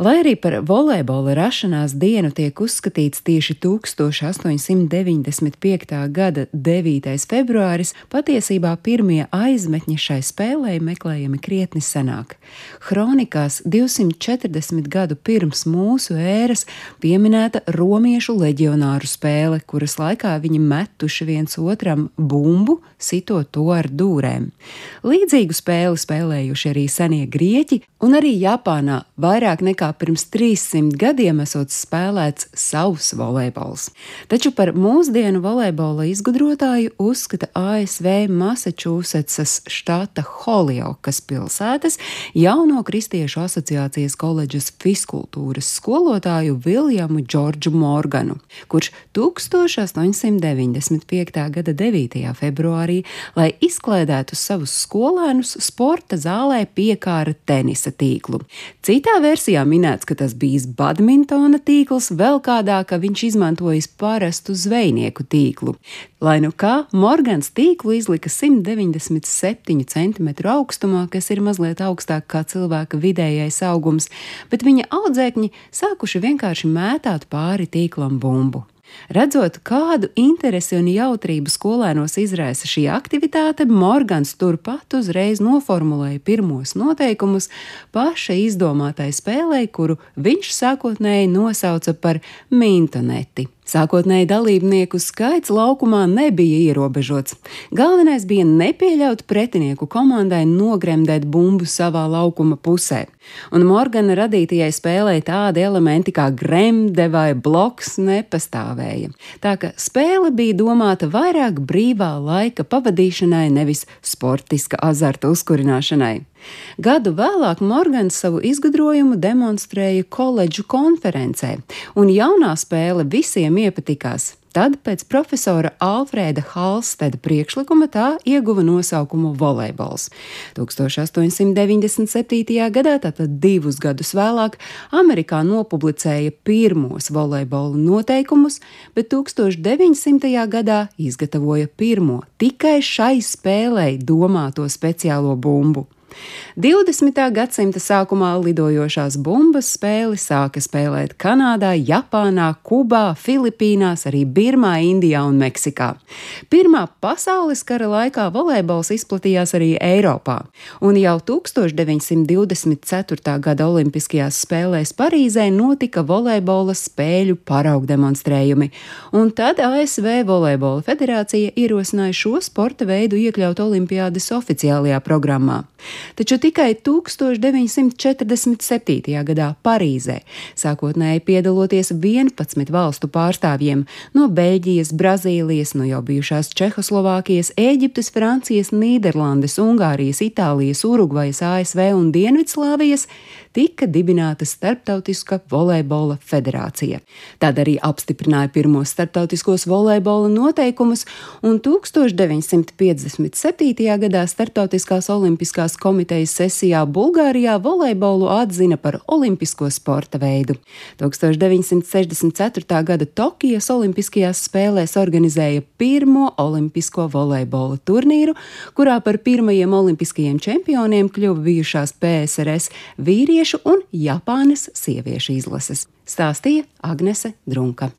Lai arī par volejbola rašanās dienu tiek uzskatīts tieši 1895. gada 9. februāris, patiesībā pirmie aizmetņi šai spēlei meklējami krietni senāk. Kronikās 240 gadu pirms mūsu ēras pieminēta romiešu leģionāru spēle, kuras laikā viņi metuši viens otram bumbu, sitot to ar dūrēm. Līdzīgu spēli spēlējuši arī senie grieķi, un arī Japānā vairāk nekā pirms 300 gadiem esot spēlēts savs volejbols. Taču par mūsdienu volejbola izgudrotāju uzskata ASV Massachusettsas štata Holjokas pilsētas jauno kristiešu asociācijas koledžas fiskultūras skolotāju Viljamu Džordžu Morganu, kurš 1895. gada 9. februārī, lai izklaidētu savus skolēnus, sporta zālē piekāra tenisa tīklu. Citā versijā minēts, ka tas bijis badmintona tīkls, vēl kādā, ka viņš izmantojis parastu zvejnieku tīklu. Lai nu kā, Morgans tīklu izlika 197 cm augstumā, kas ir mazliet augstāk kā cilvēka vidējais augums, bet viņa audzēkņi sākuši vienkārši mētāt pāri tīklam bumbu. Redzot, kādu interesi un jautrību skolēnos izraisa šī aktivitāte, Morgans turpat uzreiz noformulēja pirmos noteikumus paša izdomātai spēlei, kuru viņš sākotnēji nosauca par mintoneti. Sākotnēji dalībnieku skaits laukumā nebija ierobežots. Galvenais bija nepieļaut pretinieku komandai nogremdēt bumbu savā laukuma pusē. Un Morgana radītajai spēlē tādi elementi kā gremde vai bloks nepastāvēja. Tā ka spēle bija domāta vairāk brīvā laika pavadīšanai, nevis sportiska azarta uzkurināšanai. Gadu vēlāk Morgans savu izgudrojumu demonstrēja koledžu konferencē, un jaunā spēle visiem iepatikās. Tad, pēc profesora Alfrēda Halsteda priekšlikuma, tā ieguva nosaukumu volejbols. 1897. gadā, tātad divus gadus vēlāk, Amerikā nopublicēja pirmos volejbola noteikumus, bet 1900. gadā izgatavoja pirmo tikai šai spēlei domāto speciālo bumbu. 20. gadsimta sākumā lidojošās bumbas spēli sāka spēlēt Kanādā, Japānā, Kubā, Filipīnās, arī Birmā, Indijā un Meksikā. Pirmā pasaules kara laikā volejbols izplatījās arī Eiropā, un jau 1924. gada Olimpiskajās spēlēs Parīzē notika volejbola spēļu paraugdemonstrējumi, un tad ASV Volejbola federācija ierosināja šo sporta veidu iekļaut Olimpiādas oficiālajā programmā. Taču tikai 1947. gadā Parīzē, sākotnēji piedaloties 11 valstu pārstāvjiem no Beļģijas, Brazīlijas, no jau bijušās Čehoslovākijas, Ēģiptes, Francijas, Nīderlandes, Ungārijas, Itālijas, Urugvajas, ASV un Dienvidslāvijas, tika dibināta Startautiskā volejbola federācija. Tad arī apstiprināja pirmos startautiskos volejbola noteikumus, un 1957. gadā Startautiskās olimpiskās komitejas sesijā Bulgārijā volejbolu atzina par olimpisko sporta veidu. 1964. gada Tokijas Olimpiskajās spēlēs organizēja pirmo olimpisko volejbola turnīru, kurā par pirmajiem olimpiskajiem čempioniem kļuva bijušās PSRS vīrieši vīriešu un Japānas sieviešu izlases, stāstīja Agnese Drunka.